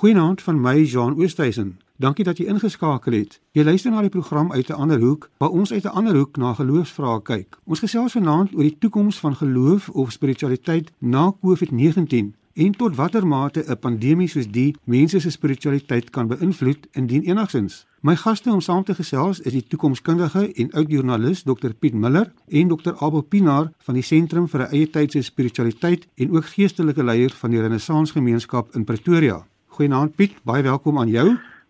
Goeienaand van my Jean Oosthuizen. Dankie dat jy ingeskakel het. Jy luister na die program uit 'n ander hoek, waar ons uit 'n ander hoek na geloofsvrae kyk. Ons gesels vanaand oor die toekoms van geloof of spiritualiteit na COVID-19 en tot watter mate 'n pandemie soos die mense se spiritualiteit kan beïnvloed indien enigsins. My gaste om saam te gesels is die toekomskundige en oud-joernalis Dr Piet Miller en Dr Abel Pinaar van die Sentrum vir 'n Eie Tydse Spiritualiteit en ook geestelike leier van die Renaissance Gemeenskap in Pretoria. Goeienaand Piet, baie welkom aan jou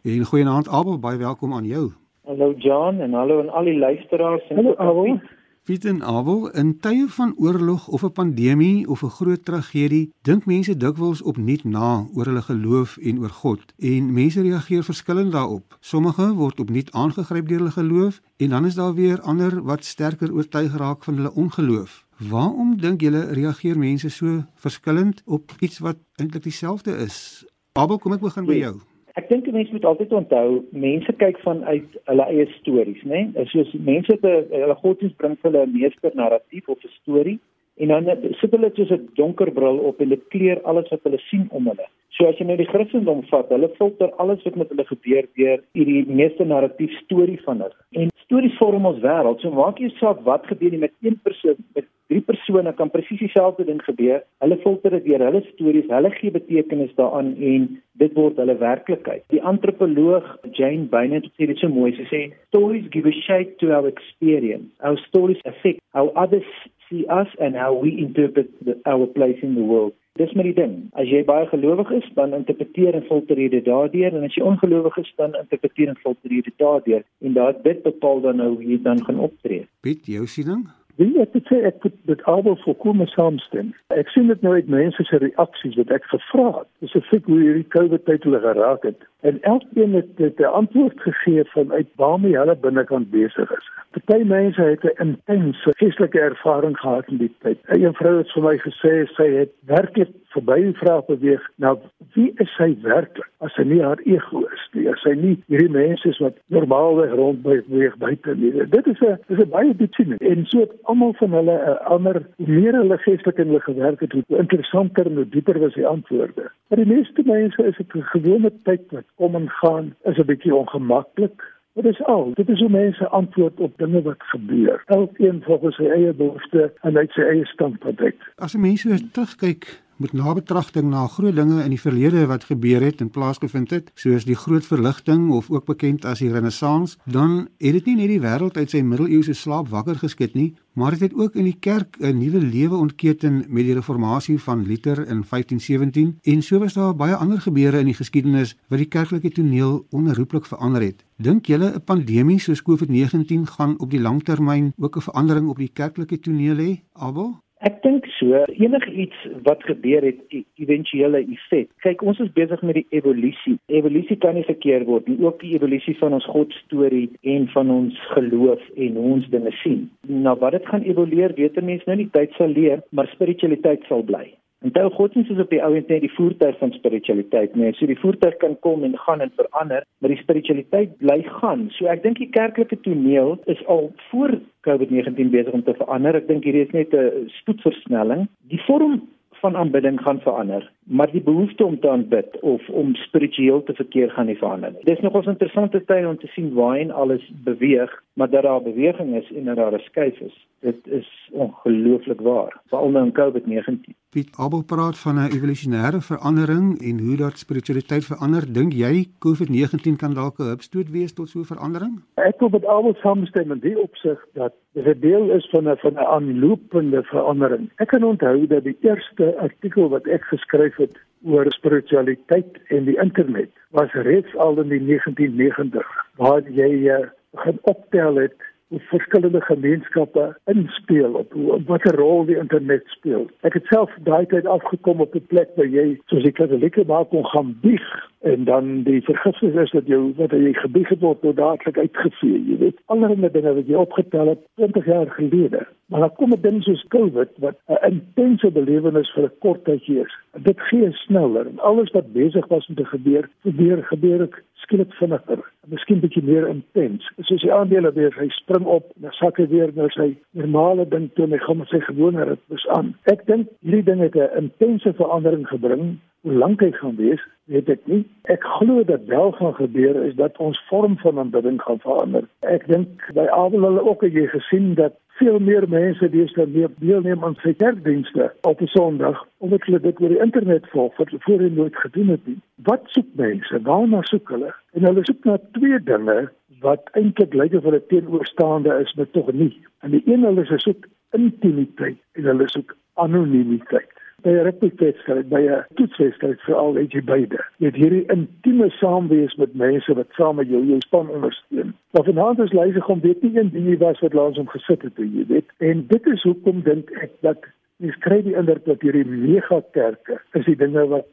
en goeienaand Abel, baie welkom aan jou. Hallo John en hallo aan al die luisteraars en hallo Abel. Piet en Abel, in tye van oorlog of 'n pandemie of 'n groot tragedie, dink mense dikwels opnuut na oor hulle geloof en oor God en mense reageer verskillend daarop. Sommige word opnuut aangegryp deur hulle geloof en dan is daar weer ander wat sterker oortuig raak van hulle ongeloof. Waarom dink julle reageer mense so verskillend op iets wat eintlik dieselfde is? Abel, kom ek begin by jou. Ek dink mense moet altyd onthou, mense kyk vanuit hulle eie stories, né? Nee? Soos mense te hulle godsdienst bring vir hulle 'n meester narratief of 'n storie en dan sit hulle soos 'n donker bril op en dit kleur alles wat hulle sien om hulle. So as jy nou die Christendom vat, hulle filter alles wat met hulle gebeur deur hierdie meester narratief storie van hulle. En stories vorm ons wêreld. So maak jy saak wat gebeur nie met een persoon met drie persone kan presies dieselfde ding gebeur. Hulle filter dit deur hulle stories, hulle gee betekenis daaraan en dit word hulle werklikheid. Die antropoloog Jane Bynum het dit so mooi gesê, stories give a shape to our experience. Our stories affect how others see us and how we interpret the, our place in the world. Dis maar die ding. As jy baie gelowig is, dan interpreteer en filter jy dit daardeur en as jy ongelowig is, dan interpreteer en filter jy dit daardeur en daad dit bepaal dan nou hoe jy dan gaan optree. Piet, jou siening? Wie ek het sê ek het dit albei volkome saamstem. Ek sien dit nou uit mense se reaksies wat ek gevra het. Dis effek hoe hierdie COVID tyd hulle geraak het. En elkeen het 'n antwoord gegee vanuit waarmee hulle binnekant besig is. Party mense het 'n intense geestelike ervaring gehad in die tyd. 'n Vrou het vir my gesê sy het werklik verby vra beweeg nou wie is sy werklik as sy nie haar ego is nie as sy nie hierdie mense is wat normaalweg rond beweeg buite nie dit is 'n dis 'n baie diep sien en so almal van hulle 'n ander meer hulle geestelik in hulle gewerk het hoe interessanter en hoe dieper was die antwoorde maar die meeste mense is dit 'n gewone tyd wat kom en gaan is 'n bietjie ongemaklik Dit is al. Dit is hoe mense antwoord op dinge wat gebeur. Elkeen volgens sy eie behoeftes en uit sy eie standpunt. As 'n mens weer terugkyk met nabetragting na groot dinge in die verlede wat gebeur het en plaasgevind het, soos die groot verligting of ook bekend as die renessans, dan het dit nie net die wêreld uit sy middeleeuse slaap wakker geskit nie, maar dit het, het ook in die kerk 'n nuwe lewe ontketen met die reformatie van Luther in 1517 en so was daar baie ander gebeure in die geskiedenis wat die kerklike toneel onherroepelik verander het. Dink julle 'n pandemie soos COVID-19 gaan op die langtermyn ook 'n verandering op die kerklike toneel hê, Abel? Ek dink so, enigiets wat gebeur het, e-, éventuele effek. Kyk, ons is besig met die evolusie. Evolusie kan nie verkeer word nie, ook die evolusie van ons God storie en van ons geloof en hoe ons dinge sien. Nou wat dit gaan evolueer, weet 'n mens nou nie tyd sal leer, maar spiritualiteit sal bly. Tel godsdienst is op die ouend net die voertuig van spiritualiteit, nee, so die voertuig kan kom en gaan en verander, maar die spiritualiteit bly gaan. So ek dink die kerklike toneel is al voor COVID-19 besig om te verander. Ek dink hier is net 'n spoedversnelling. Die vorm van aanbidding gaan verander, maar die behoefte om te aanbid of om spiritueel te verkeer gaan nie verander nie. Dis nogals interessante tyd om te sien waarheen alles beweeg, maar dat daar beweging is en dat daar 'n skuif is. Dit is ongelooflik waar, veral nou in COVID-19. Piet Abel praat van 'n evolusionêre verandering en hoe dat spiritualiteit verander. Dink jy COVID-19 kan dalk 'n hupstoot wees tot so 'n verandering? Ek wil met Abel saamstem in die opsig dat dit 'n deel is van 'n van 'n aanlopende verandering. Ek kan onthou dat die eerste artikel wat ek geskryf het oor spiritualiteit en die internet was reeds al in die 1990 waar jy uh, begin optel het verskillende gemeenskappe inspel op hoe wat 'n rol die internet speel. Ek het self daai tyd afgekom op 'n plek waar jy soos ek katolieke maar kon gaan bieg en dan die vergifnis is dat jy wat jy gebieg het word tot dadelik uitgevee, jy weet. Allerlei dinge wat jy opgetel het 20 jaar gelede Maar dan kom 'n ding soos COVID wat 'n intense belewenis vir 'n kort tydjie is. Dit gee sneller en alles wat besig was om te gebeur, gebeur gebeur dit skielik vinniger. Miskien bietjie meer intens. Soos die aandele weer, hy spring op en dan sak hy weer na sy normale ding toe en hy gaan met sy gewone ritmes aan. Ek dink hierdie ding het 'n intense verandering gebring Hoe lank hy gaan wees, weet ek nie. Ek glo dat wel gaan gebeur is dat ons vorm van aanbidding gaan verander. Ek dink by Abel hulle ook het jy gesien dat veel meer mense deesdae meer deelneem aan sy kerkdienste op 'n Sondag omdat hulle dit oor die internet volg wat hulle voorheen nooit gedoen het nie. Wat soek mense? Waarna soek hulle? En hulle soek na twee dinge wat eintlik lyk of hulle teenoorstaande is, maar tog nie. En die een hulle soek intimiteit en hulle soek anonimiteit by 'n rugbywedstryd, by 'n toetswedstryd veral het jy beide. Jy het hierdie intieme saamwees met mense wat saam met jou jou span ondersteun. Maar vanaand is leise om weet nie een ding was wat langs hom gesit het, jy weet. En dit is hoekom dink ek dat jy skryf die indruk dat hierdie mega kerke is die dinge wat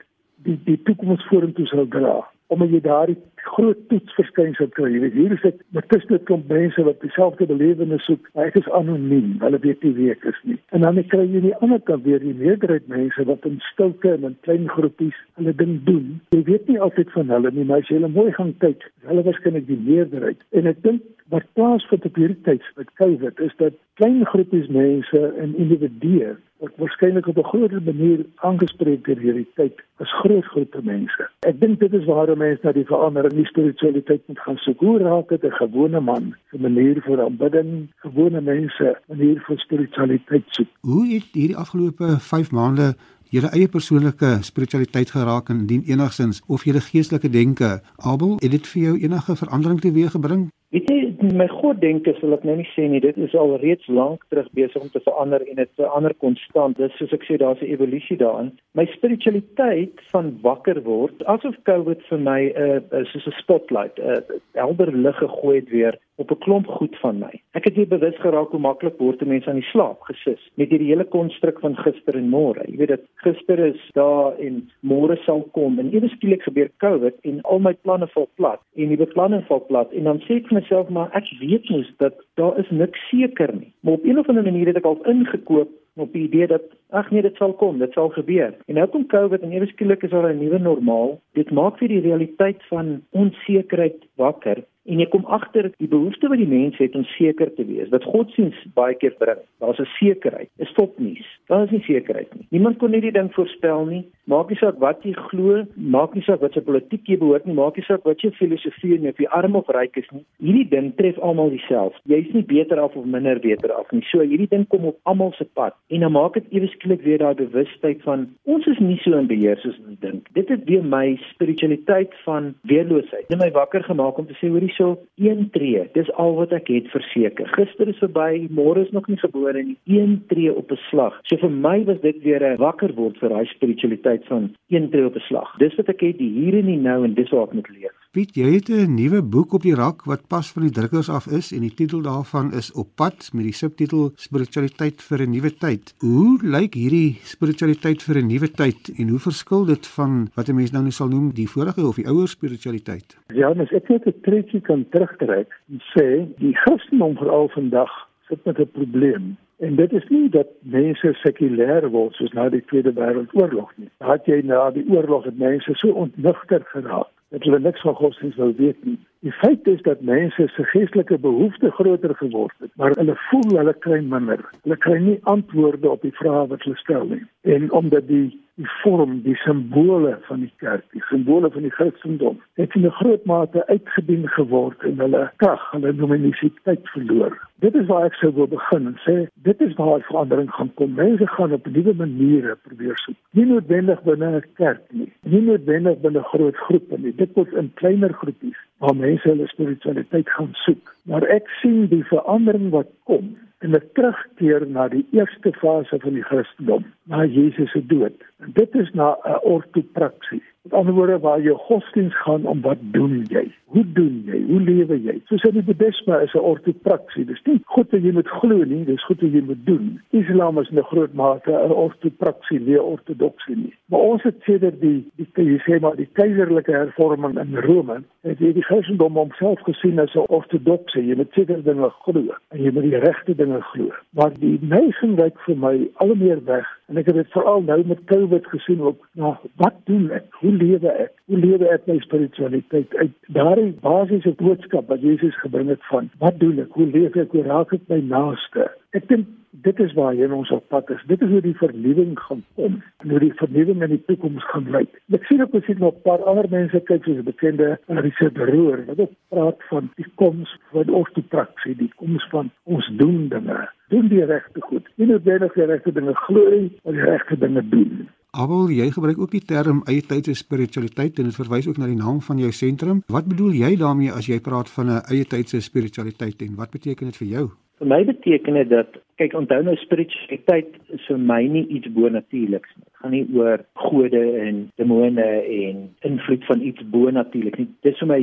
die die toekoms vorentoe sal dra omdat jy daardie groot toetsverskynsel kry. Jy weet hier is dit met tussen dit kom mense wat dieselfde belewenis soek. Hy is anoniem. Hulle weet nie wie ek is nie. En dan kry jy die ander kant weer die meerderheid mense wat in stilte en in klein groepies hulle ding doen. Jy weet nie altyd van hulle nie, maar as jy hulle mooi gaan kyk, hulle waarskynlik die meerderheid. En ek dink wat plaasvind op hierdie tyd met COVID is dat klein groepies mense en individue wat waarskynlik op 'n groter manier aangespreek deur hierdie tyd as groot groepe mense. Ek dink dit is waar mense na die verandering in spiritualiteit moet gaan soek. Hoe raak dit 'n gewone man se manier vir aanbidding, gewone mense manier vir spiritualiteit soek? Hoe het hierdie afgelope 5 maande julle eie persoonlike spiritualiteit geraak en dien enigsins of julle geestelike denke? Abel, het dit vir jou enige verandering teweeggebring? Weet jy, my God denke sal ek nou nie sê nie. Dit is al reeds lank terug besig om te verander en dit verander konstant. Dis soos ek sê, daar's 'n evolusie daarin. My spiritualiteit van wakker word, asof COVID vir my 'n uh, uh, soos 'n spotlight, 'n uh, helder lig gegooi het weer op 'n klomp goed van my. Ek het weer bewus geraak hoe maklik word 'n mens aan die slaap gesis met hierdie hele konstruk van gister en môre. Jy weet dit gister is daar en môre sal kom en ewe skielik gebeur COVID en al my planne val plat en die beplanning val plat en dan sê ek vir myself maar ek weet mos dat daar is niks seker nie. Maar op 'n of ander manier het ek al ingekoop op die idee dat ag nee dit sal kom, dit sal gebeur. En nou kom COVID en ewe skielik is daar 'n nuwe normaal. Dit maak vir die realiteit van onsekerheid wakker en jy kom agter die behoefte wat die mens het om seker te wees wat godsdiens baie keer bring. Daar's 'n sekerheid is stopnuus daar is nie sekerheid nie. Niemand kon hierdie ding voorspel nie. Maak nie saak wat jy glo maak nie saak wat se politiek jy behoort nie maak nie saak wat jou filosofie en of jy arm of ryk is nie. Hierdie ding tref almal dieselfde. Jy's nie beter af of minder beter af nie. So hierdie ding kom op almal se pad. En dan maak dit ewe skielik weer daai bewustheid van ons is nie so in beheer soos ons dink. Dit het weer my spiritualiteit van weerloosheid. Net my wakker gemaak om te sê hoorie hierso een tree. Dis al wat ek het verseker. Gister is verby, môre is nog nie gebore nie. Een tree op 'n slag. So vir my was dit weer 'n wakker word vir daai spiritualiteit van een tree op 'n slag. Dis wat ek het hier en nie nou en dis waar ek moet leef. Piet, jy het 'n nuwe boek op die rak wat pas van die drukkers af is en die titel daarvan is Op pad met die subtitel Spiritualiteit vir 'n nuwe tyd. Hoe lyk hierdie spiritualiteit vir 'n nuwe tyd en hoe verskil dit van wat 'n mens nou net sal noem die vorige of die ouer spiritualiteit? Ja, mens ek het 'n treetjie kan terugtrek en sê die Christendom veral vandag sit met 'n probleem. En dit is nie dat mense sekulêr word soos na die Tweede Wêreldoorlog nie. Dat jy na die oorlog het mense so ontnigter geraak dat hulle niks van godsdienst wil weet nie. Die feit is dat mense se geestelike behoeftes groter geword het, maar hulle voel hulle kry minder. Hulle kry nie antwoorde op die vrae wat hulle stel nie. En omdat die die vorm, die simbole van die kerk, die simbole van die Christendom, het in 'n groot mate uitgedien geword en hulle krag, hulle luminositeit verloor. Dit is waar ek sou wil begin en sê, dit is waar verandering gaan kom. Mense gaan op nuwe maniere probeer soek. Nie noodwendig binne 'n kerk nie, nie noodwendig binne groot groepe nie. Dit word in kleiner groepies waar mense hulle spiritualiteit gaan soek. Maar ek sien die verandering wat kom en 'n terugkeer na die eerste fase van die Christendom, na Jesus se dood dit is na 'n ortopraksie. Met ander woorde waar jy godsdiens gaan om wat doen jy? Hoe doen jy? Hoe lewe jy? Soos in die Boeddhisme is 'n ortopraksie. Dis nie goed wat jy moet glo nie, dis goed wat jy moet doen. Islam is 'n groot mate 'n ortopraksie, nie ortodoksie nie. Maar ons het sedert die die jy sê maar die keiserlike hervorming in Rome, het jy die Christendom homself gesien as 'n ortodoksie. Jy moet sekere dinge glo en jy moet die regte dinge glo. Maar die neiging lyk vir my al meer weg en ek het dit veral nou met COVID gesien ook. Nou, wat doen ek? Hoe lewe ek? Hoe lewe ek my spiritualiteit uit daardie basiese boodskap wat Jesus gebring het van wat doen ek? Hoe leef ek? Hoe raak ek my naaste? Ek dink dit is waar jy ons op pad is. Dit is hoe die vernuwing gaan kom. Hoe die vernuwing in die toekoms gaan lyk. Ek sien ook presies nog 'n paar ander mense kyk soos bekende Richard Roer wat ook praat van die koms van ortopraksie, die koms van ons doen dinge. Doen die regte goed. Nie net die regte dinge glo maar die regte dinge doen. Abel, jy gebruik ook die term eie tydse spiritualiteit en dit verwys ook na die naam van jou sentrum. Wat bedoel jy daarmee as jy praat van 'n eie tydse spiritualiteit en wat beteken dit vir jou? Vir my beteken dit dat kyk onthou nou spiritualiteit is vir my nie iets bonatuurliks nie. Dit gaan nie oor gode en demone en invloed van iets bonatuurlik nie. Dit is vir my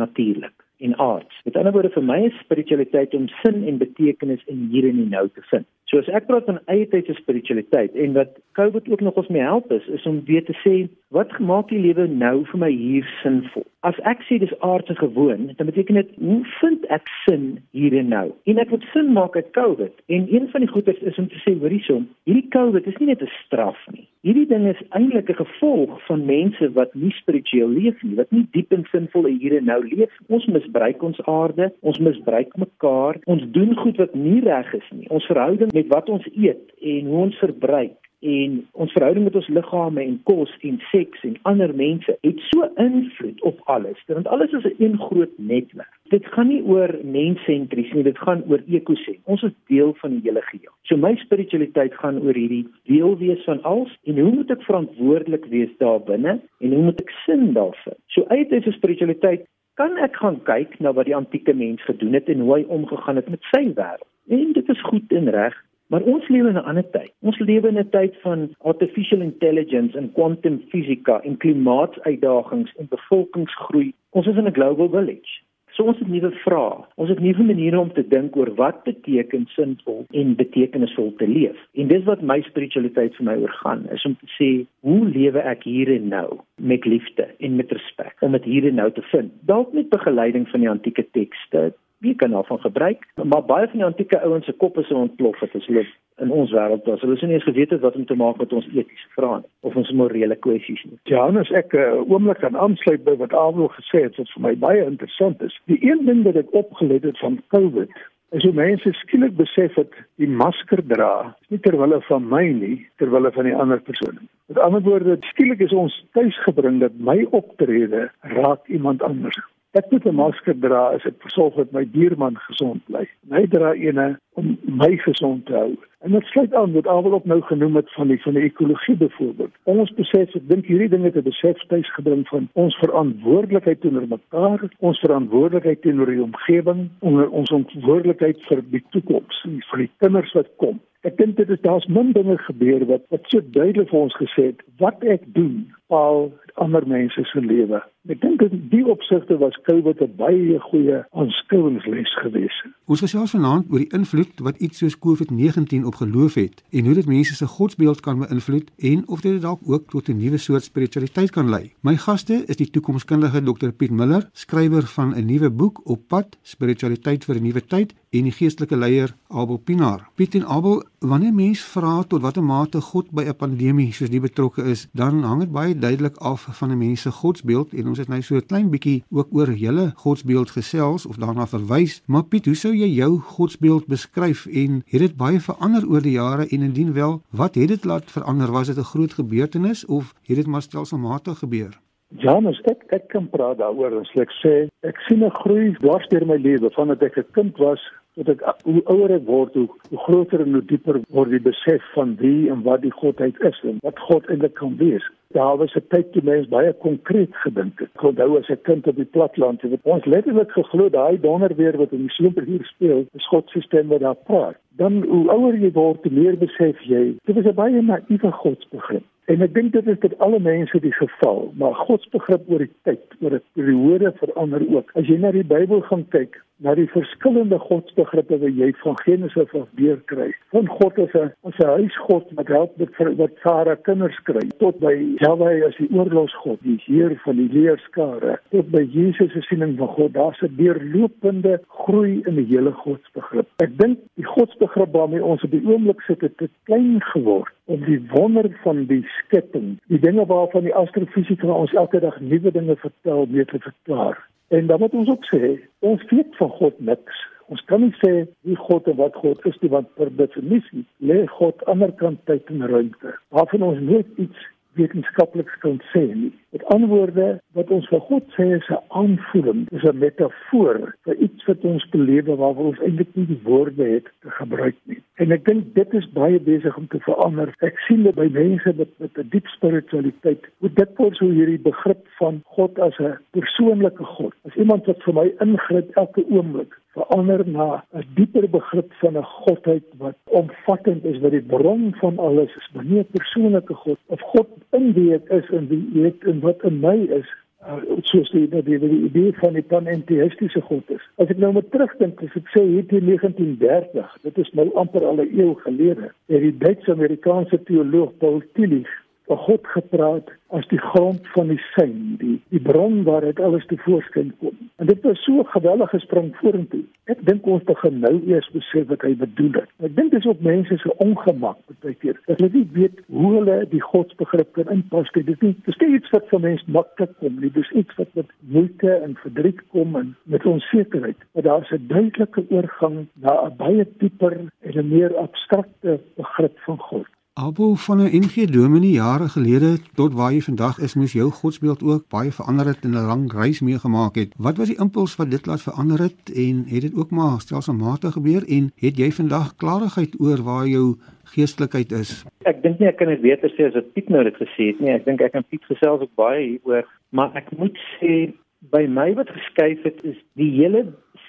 natuurlik en aards. Met ander woorde vir my is spiritualiteit om sin en betekenis in hier en nou te vind. So as ek praat van eie tydse spiritualiteit en wat COVID ook nog ons mee help is, is om weer te sê wat maak die lewe nou vir my hier sinvol? As ek sê dis aardse gewoon, dan beteken dit hoe vind ek sin hier en nou? En ek moet sin maak uit COVID. En een van die goeders is om te sê hierson, hierdie COVID is nie net 'n straf nie. Hierdie ding is eintlik 'n gevolg van mense wat nie spiritueel leef nie, wat nie diep en sinvol hier en nou leef. Ons misbruik ons aarde, ons misbruik mekaar, ons doen goed wat nie reg is nie. Ons verhouding met wat ons eet en hoe ons verbruik en ons verhouding met ons liggame en kos en seks en ander mense het so invloed op alles want alles is 'n een groot netwerk. Dit gaan nie oor mensentries nie dit gaan oor ekosisteme ons is deel van die hele geheel. So my spiritualiteit gaan oor hierdie deel wees van alles en hoe moet ek verantwoordelik wees daarbinne en hoe moet ek sin daarvan so uit is spiritualiteit kan ek gaan kyk na wat die antieke mens gedoen het en hoe hy omgegaan het met sy wêreld. En dit is goed en reg Maar ons lewe in 'n ander tyd. Ons lewe in 'n tyd van artificial intelligence en quantum fisika en klimaatuitdagings en bevolkingsgroei. Ons is in 'n global village. So ons het nuwe vrae. Ons het nuwe maniere om te dink oor wat beteken sinvol en betekenisvol te leef. En dis wat my spiritualiteit vir my oorgaan, is om te sê, hoe lewe ek hier en nou met liefde en met respek om dit hier en nou te vind. Dalk met begeleiding van die antieke tekste, wie kan daarvan gebruik? Maar baie van die antieke ouens se koppe se ontplof het as hulle in ons wêreld was. Hulle sien nie eens geweet het wat om te maak met ons etiese vrae of ons morele kwessies nie. Ja, en as ek uh, oomblik kan aansluit by wat Aaron gesê het, wat vir my baie interessant is. Die een ding wat ek opgelet het van COVID is hoe mense skielik besef het die masker dra nie terwille van my nie, terwille van die ander persoon. Met ander woorde, skielik is ons tuisgebring dat my optrede raak iemand anders. Ek moet 'n masker dra as ek versorg dat my buurman gesond bly. Hy dra eene om my gesond te hou. En dit sluit aan wat Abel ook nou genoem het van die van die ekologie byvoorbeeld. Ons besef, ek dink hierdie dinge te besef tyd gebring van ons verantwoordelikheid teenoor mekaar, ons verantwoordelikheid teenoor die omgewing, ons verantwoordelikheid vir die toekoms, vir die kinders wat kom. Ek dink dit is daar's min dinge gebeur wat wat so duidelik vir ons gesê het wat ek doen, paal ander mense se lewe. Ek dink in die opsigte was COVID 'n baie goeie aanskouingsles geweest. Ons gesels vanaand oor die invloed wat iets soos COVID-19 op geloof het en hoe dit mense se godsbeeld kan beïnvloed en of dit dalk ook tot 'n nuwe soort spiritualiteit kan lei. My gaste is die toekomskundige Dr Piet Miller, skrywer van 'n nuwe boek op pad spiritualiteit vir 'n nuwe tyd en die geestelike leier Abel Pinaar. Piet en Abel, wanneer mens vra tot watter mate God by 'n pandemie soos die betrokke is, dan hang dit baie duidelik af van 'n mens se godsbeeld en ons het nou so 'n klein bietjie ook oor julle godsbeeld gesels of daarna verwys. Maar Piet, hoe sou jy jou godsbeeld beskryf en het dit baie verander oor die jare en indien wel, wat het dit laat verander? Was dit 'n groot gebeurtenis of het dit maar stelselmatig gebeur? Ja, ons ek ek kan praat daaroor en ek sê ek sien 'n groei dwars deur my lewe vandat ek 'n kind was tot ek hoe ouer ek word hoe, hoe groter en hoe dieper word die besef van wie en wat die godheid is en wat God eintlik kan wees. Daar was 'n tyd toe mense baie konkreet gedink het. Onthou as 'n kind op die platteland, het ons letterlik geglo daai donderweer wat in die somerhuur speel, is God se stem wat daar praat. Dan hoe ouer jy word, hoe meer besef jy, dit is 'n baie naïewe godsbegrip. En ek dink dit is vir alle mense die geval, maar godsbegrip oor die tyd, oor 'n periode verander ook. As jy na die Bybel gaan kyk, na die verskillende godsbegrippe wat jy van Genesis af deur kry. Van God as 'n as 'n huisgod wat help met wat Sara kinders kry, tot by Jahwe as die oorlogsgod, die Heer van die leerskare, tot by Jesus se siening van God. Daar's 'n deurlopende groei in die hele godsbegrip. Ek dink die godsbegrip waarmee ons op die oomblik sit, het te klein geword om die wonder van die skepping, die dinge waarvan die astrofisika ons elke dag nuwe dinge vertel, te verklaar. En dan moet ons ook sê, ons weet van God niks. Ons kan nie sê wie God en wat God is nie, want per definisie lê God aanderkant tyd en ruimte. Waarvan ons nooit iets wetenskaplik kan sê nie. Met antwoorde wat ons vir God sê is 'n aanvoeling, is 'n metafoor vir iets wat ons belewe waarvoor ons eintlik nie die woorde het te gebruik nie. En ek dink dit is baie besig om te verander. Ek sien dit by mense met met 'n diep spiritualiteit. Hoe dit word so hierdie begrip van God as 'n persoonlike God. As iemand wat vir my ingryp elke oomblik verander na 'n dieper begrip van 'n godheid wat omvattend is wat die bron van alles is, maar nie 'n persoonlike God of God in wie ek is en wie ek en wat in my is. Uh, soos die, die, die, die idee van die panentheïstiese God is. As ek nou maar terugdink, as ek sê hier in 1930, dit is nou amper al 'n eeu gelede, het die Duits-Amerikaanse teoloog Paul Tillich van God gepraat as die grond van die sein, die die bron waar dit alles te voorskyn kom. En dit was so 'n gewellige sprong vorentoe. Ek dink ons begin nou eers besef wat hy bedoel het. Ek dink dis ook mense se ongemak baie keer. Dat hulle nie weet hoe hulle die godsbegrip kan inpas nie. Dit is nie dis nie iets wat vir mense maklik kom nie. Dis iets wat met moeite en verdriet kom en met onsekerheid. Maar daar's 'n duidelike oorgang na 'n baie dieper en 'n meer abstrakte begrip van God. Abo van 'n NG Dominee jare gelede tot waar jy vandag is, moes jou godsbeeld ook baie verander het en 'n lang reis meegemaak het. Wat was die impuls wat dit laat verander het en het dit ook maar stelselmatig gebeur en het jy vandag klarigheid oor waar jou geestelikheid is? Ek dink nie ek kan dit beter sê as wat Piet nou dit gesê het nie. Ek dink ek en Piet gesels ook baie hieroor, maar ek moet sê by my wat geskuif het is die hele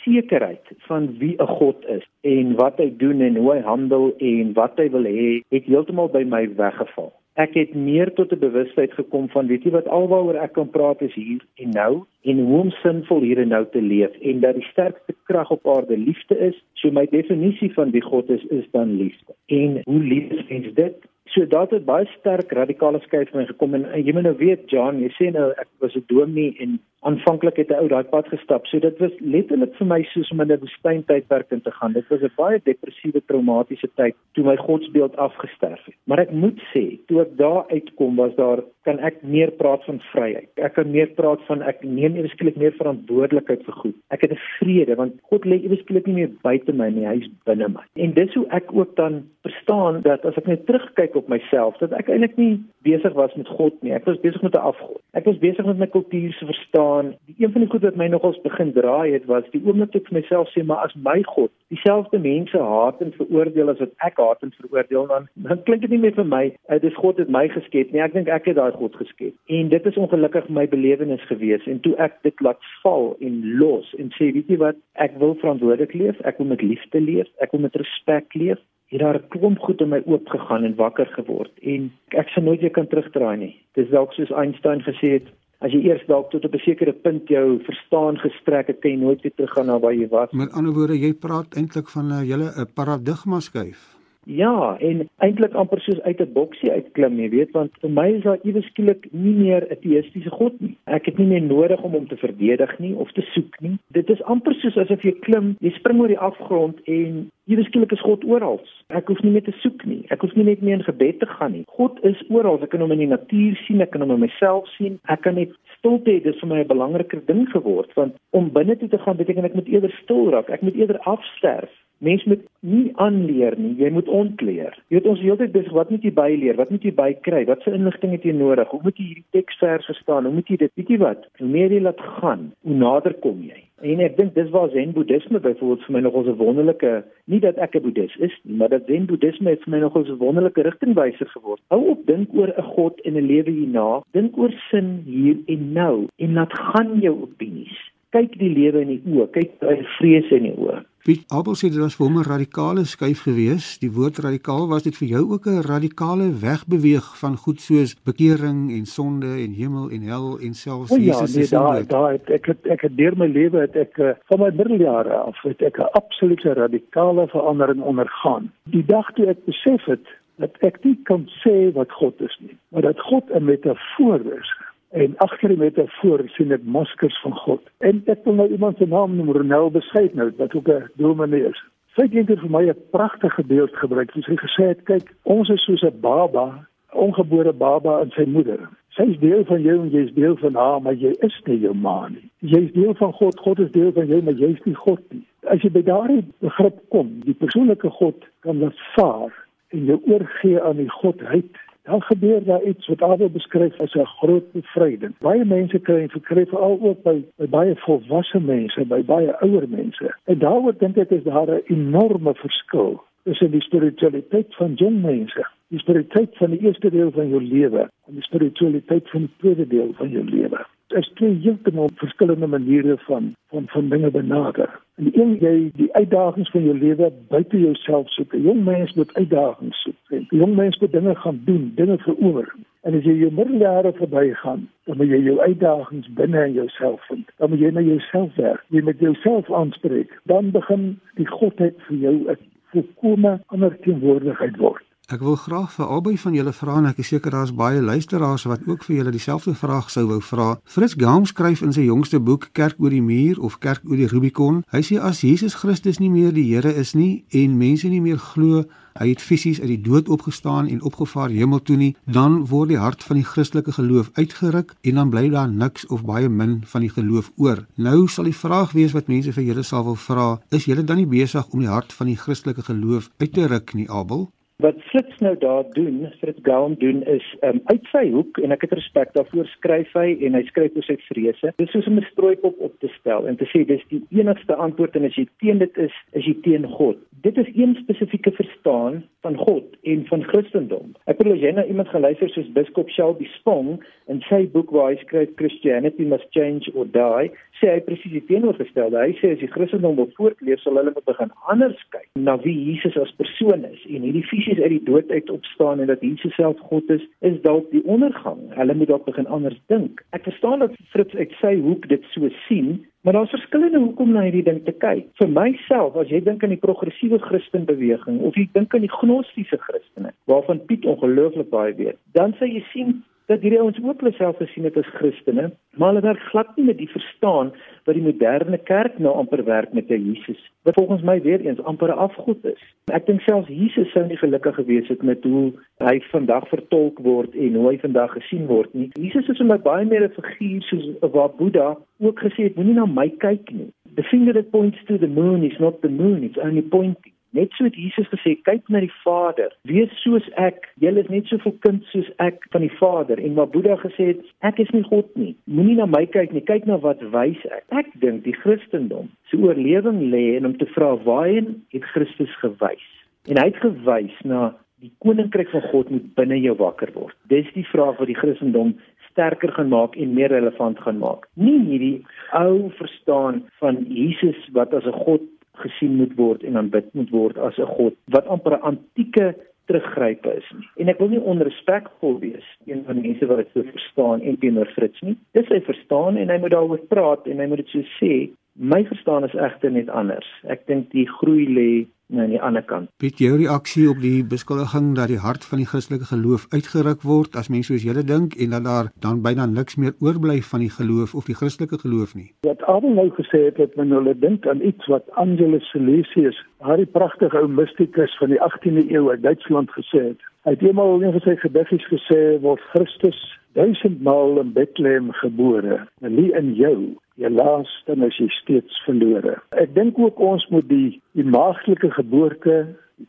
sekerheid van wie 'n God is en wat hy doen en hoe hy handel en wat hy wil hê, het heeltemal by my weggeval. Ek het meer tot 'n bewustheid gekom van weet jy wat alwaaroor ek kan praat is hier en nou en hoe om sinvol hier en nou te leef en dat die sterkste krag op aarde liefde is. So my definisie van wie God is is dan liefde. En hoe lief is dit? So daar het baie sterk radikale skuif van my gekom en jy moet nou weet John, jy sê nou ek was 'n dominee en aanvanklik het 'n ou daai pad gestap. So dit was letterlik vir my soos om in 'n woestyntydperk in te gaan. Dit was 'n baie depressiewe, traumatiese tyd toe my godsbeeld afgesterf het. Maar ek moet sê, toe ek daar uitkom, was daar kan ek meer praat van vryheid. Ek kan meer praat van ek neem ewesklik meer verantwoordelikheid vir goed. Ek het 'n vrede want God lê ewesklik nie meer buite my nie, hy is binne my. En dis hoe ek ook dan verstaan dat as ek net terugkyk op myself, dat ek eintlik nie besig was met God nie. Ek was besig met 'n afgod. Ek was besig met my kultuur se verstaan verstaan. Die een van die goed wat my nogals begin draai het was die oomblik ek vir myself sê maar as my God dieselfde mense haat en veroordeel as wat ek haat en veroordeel dan dan klink dit nie meer vir my uh, dis God het my geskep nie. Ek dink ek het daai God geskep. En dit is ongelukkig my belewenis gewees en toe ek dit laat val en los en sê weet jy wat ek wil verantwoordelik leef, ek wil met liefde leef, ek wil met respek leef het daar klomp goed in my oop gegaan en wakker geword en ek sou nooit weer kan terugdraai nie. Dis dalk soos Einstein gesê het, as jy eers dalk tot op 'n sekere punt jou verstaan gestrek het, kan jy nooit weer teruggaan na waar jy was. Met ander woorde, jy praat eintlik van 'n hele 'n paradigma skuif. Ja, en eintlik amper soos uit 'n boksie uitklim, jy weet, want vir my is daar iewes skielik nie meer 'n teïstiese God nie. Ek het nie meer nodig om hom te verdedig nie of te soek nie. Dit is amper soos asof jy klim, jy spring oor die afgrond en iewes skielik is God oral. Ek hoef nie meer te soek nie. Ek hoef nie net meer in gebed te gaan nie. God is oral. Ek kan hom in die natuur sien, ek kan hom in myself sien. Ek kan net stilte hê, dit is vir my 'n belangriker ding geword, want om binne toe te gaan beteken ek moet eerder stil raak. Ek moet eerder afsterf Mens moet nie aanleer nie, jy moet ontleer. Jy weet ons heeltyd besig wat moet jy byleer? Wat moet jy bykry? Wat se inligting het jy nodig? Hoe moet jy hierdie teksvers verstaan? Hoe moet jy dit? Weet jy wat? Hoe meer jy laat gaan, hoe nader kom jy. En ek dink dis waar Zen Boeddhisme byvoorbeeld vir my nogal 'n wonderlike, nie dat ek 'n Boeddhis is nie, maar dat Zen Boeddhisme vir my nogal 'n wonderlike rigtingwyser geword. Hou op dink oor 'n God en 'n lewe hierna. Dink oor sin hier en nou en laat gaan jou opinies kyk die lewe in die oë, kyk daai vrese in die oë. Piet Abel sê dit was vir hom 'n radikale skuif gewees. Die woord radikaal was dit vir jou ook 'n radikale wegbeweeg van goed soos bekering en sonde en hemel en hel en selfs oh, ja, Jesus nee, se daar daar het, ek het ek het deur my lewe het ek uh, van my middeljare af het ek 'n absolute radikale verandering ondergaan. Die dag toe ek besef het dat ek nie kan sê wat God is nie, maar dat God 'n metafoor is en agter die metafoor sien ek maskers van God. En ek wil nou iemand se naam noem, Ronel Bescheid nou, wat ook 'n dominee is. Sy het vir my 'n pragtige beeld gebruik. Sy het gesê, "Kyk, ons is soos 'n baba, ongebore baba in sy moeder. Sy is deel van jou en jy is deel van haar, maar jy is nie jou ma nie. Jy is deel van God, God is deel van jou, maar jy is nie God nie. As jy by daardie begrip kom, die persoonlike God kan laat vaar en jou oorgee aan die godheid dan gebeur daar iets wat Abel beskryf as 'n groot bevryding. Baie mense kry en verkry veral ook by, by baie volwasse mense, by baie ouer mense. En daaroor dink ek is daar 'n enorme verskil tussen die spiritualiteit van jong mense, die spiritualiteit van die eerste deel van jou lewe en die spiritualiteit van die tweede deel van jou lewe is twee heeltemal verskillende maniere van van van dinge benader. En een jy die uitdagings van jou lewe buite jouself soek. 'n Jong mens moet uitdagings soek. 'n Jong mens moet dinge gaan doen, dinge verower. En as jy jou middeljare verbygaan, dan moet jy jou uitdagings binne in jouself vind. Dan moet jy na jouself werk. Jy moet jouself aanspreek. Dan begin die godheid vir jou 'n volkomme ander teenwoordigheid word. Ek wil graag vir albei van julle vra en ek is seker daar's baie luisteraars wat ook vir julle dieselfde vraag sou wou vra. Fritz Gaum skryf in sy jongste boek Kerk oor die muur of Kerk oor die Rubicon. Hy sê as Jesus Christus nie meer die Here is nie en mense nie meer glo hy het fisies uit die dood opgestaan en opgevaar hemel toe nie, dan word die hart van die Christelike geloof uitgeruk en dan bly daar niks of baie min van die geloof oor. Nou sal die vraag wees wat mense vir julle sal wil vra, is julle dan nie besig om die hart van die Christelike geloof uit te ruk nie, Abel? Wat Fritz nou daar doen, Fritz Gaum doen is um, uit sy hoek en ek het respek daarvoor skryf hy en hy skryf oor sy vrese. Dis soos om 'n strooipop op te stel en te sê dis die enigste antwoord en as jy teen dit is, is jy teen God. Dit is een spesifieke verstaan van God en van Christendom. Ek as jy nou iemand geluister soos Biskop Shelby Spong in sy boek waar hy skryf Christianity must change or die, sê hy presies die teenoorgestelde. Hy sê as die Christendom wil voortleef, sal hulle moet begin anders kyk na wie Jesus as persoon is en hierdie fisies uit die dood uit opstaan en dat Jesus self God is, is dalk die ondergang. Hulle moet dalk begin anders dink. Ek verstaan dat Fritz uit sy hoek dit so sien, maar daar's verskillende hoeke om na hierdie ding te kyk. Vir myself, as jy dink aan die progressiewe Christenbeweging of jy dink aan die gnostiese Christene, waarvan Piet ongelooflik baie weet, dan sal jy sien dat hierdie ouens ook hulle self gesien het as Christene, maar hulle werk glad nie met die verstaan wat die moderne kerk nou amper werk met 'n Jesus wat volgens my weer eens amper 'n afgod is. Ek dink selfs Jesus sou nie gelukkig gewees het met hoe hy vandag vertolk word en hoe hy vandag gesien word nie. Jesus is vir my baie meer 'n figuur soos wat Boeddha ook gesê het, moenie na my kyk nie. The finger that points to the moon is not the moon, it's only pointing. Net so het Jesus gesê, kyk na die Vader. Wees soos ek. Julle is net soveel kind soos ek van die Vader. En maar Boeddha gesê het, ek is nie God nie. Moenie na my kyk nie, kyk na wat wys ek. Ek dink die Christendom se oorlewing lê in om te vra waarheen het Christus gewys? En hy het gewys na die koninkryk van God moet binne jou wakker word. Dis die vraag wat die Christendom sterker gaan maak en meer relevant gaan maak. Nie hierdie ou verstaan van Jesus wat as 'n God gesien moet word en aanbid moet word as 'n god wat amper 'n antieke teruggrype is. En ek wil nie onrespekvol wees een van mense wat dit so verstaan en teenoor Fritz nie. Dis hy verstaan en hy moet daaroor praat en hy moet dit so sê. My verstaan is egter net anders. Ek dink die groei lê nou aan die ander kant. Piet, jou reaksie op die beskuldiging dat die hart van die Christelike geloof uitgeruk word as mense soos julle dink en dat daar dan byna niks meer oorbly van die geloof of die Christelike geloof nie. Wat Abel nou gesê het dat men hulle dink aan iets wat Angelus Silesius, daardie pragtige ou mistikus van die 18de eeu uit Duitsland gesê het. Hy het eendag in een van sy gediggies gesê word Christus duisendmaal in Bethlehem gebore, en nie in jou jy laas dan as jy steeds verlore. Ek dink ook ons moet die die maagtelike geboorte,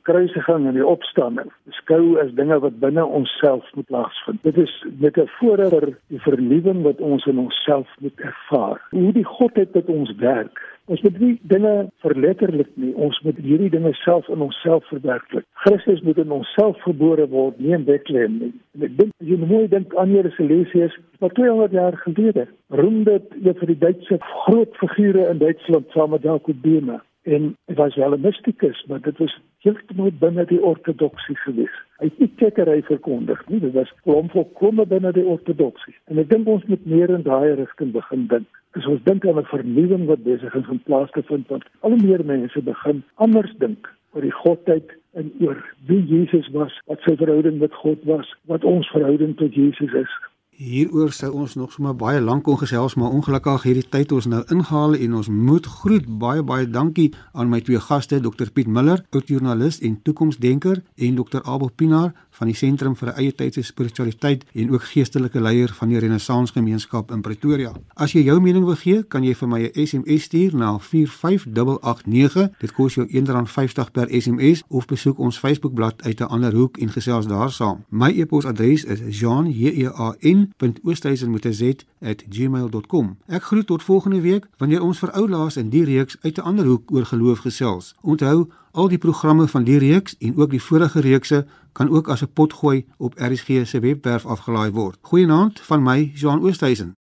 kruisiging en die opstanding beskou as dinge wat binne onsself moet plaasvind. Dit is met 'n voorrader die vernuwing wat ons in onsself moet ervaar. Hoe die godheid met ons werk Ons moet nie dinge verletterlik nie. Ons moet hierdie dinge self in onsself verwerklik. Christus moet in onsself gebore word, nie in Bethlehem nie. En ek dink jy moet dink aan hierdie Silesius wat 200 jaar gelede roem dit een van die Duitse groot figure in Duitsland saam met Jacob Böhme. en hy was wel 'n mystikus, maar dit was heeltemal binne die ortodoksie gewees. Hy het nie kekkery verkondig nie, dit was hom volkome binne die ortodoksie. En ek dink ons moet meer in daai rigting begin dink. Dis ons dink aan 'n vernuwing wat besig is om plaas te vind want al meer mense begin anders dink oor die godheid en oor wie Jesus was, wat sy verhouding met God was, wat ons verhouding tot Jesus is. Hieroor sou ons nog sommer baie lank kon gesels, maar ongelukkig hierdie tyd ons nou ingehaal en ons moet groet. Baie baie dankie aan my twee gaste, Dr Piet Miller, oud-joernalis en toekomsdenker, en Dr Abel Pinaar van die Sentrum vir 'n Eie Tydse Spiritualiteit en ook geestelike leier van die Renaissance Gemeenskap in Pretoria. As jy jou mening wil gee, kan jy vir my 'n SMS stuur na 45889. Dit kos jou R1.50 per SMS of besoek ons Facebookblad uit 'n ander hoek en gesels daar saam. My e-posadres is jean.jean www.oosthuizen.z@gmail.com. Ek groet tot volgende week wanneer ons vir ou laas in die reeks uit 'n ander hoek oor geloof gesels. Onthou, al die programme van die reeks en ook die vorige reekse kan ook as 'n potgooi op RSG se webwerf afgelaai word. Goeienaand van my, Jean Oosthuizen.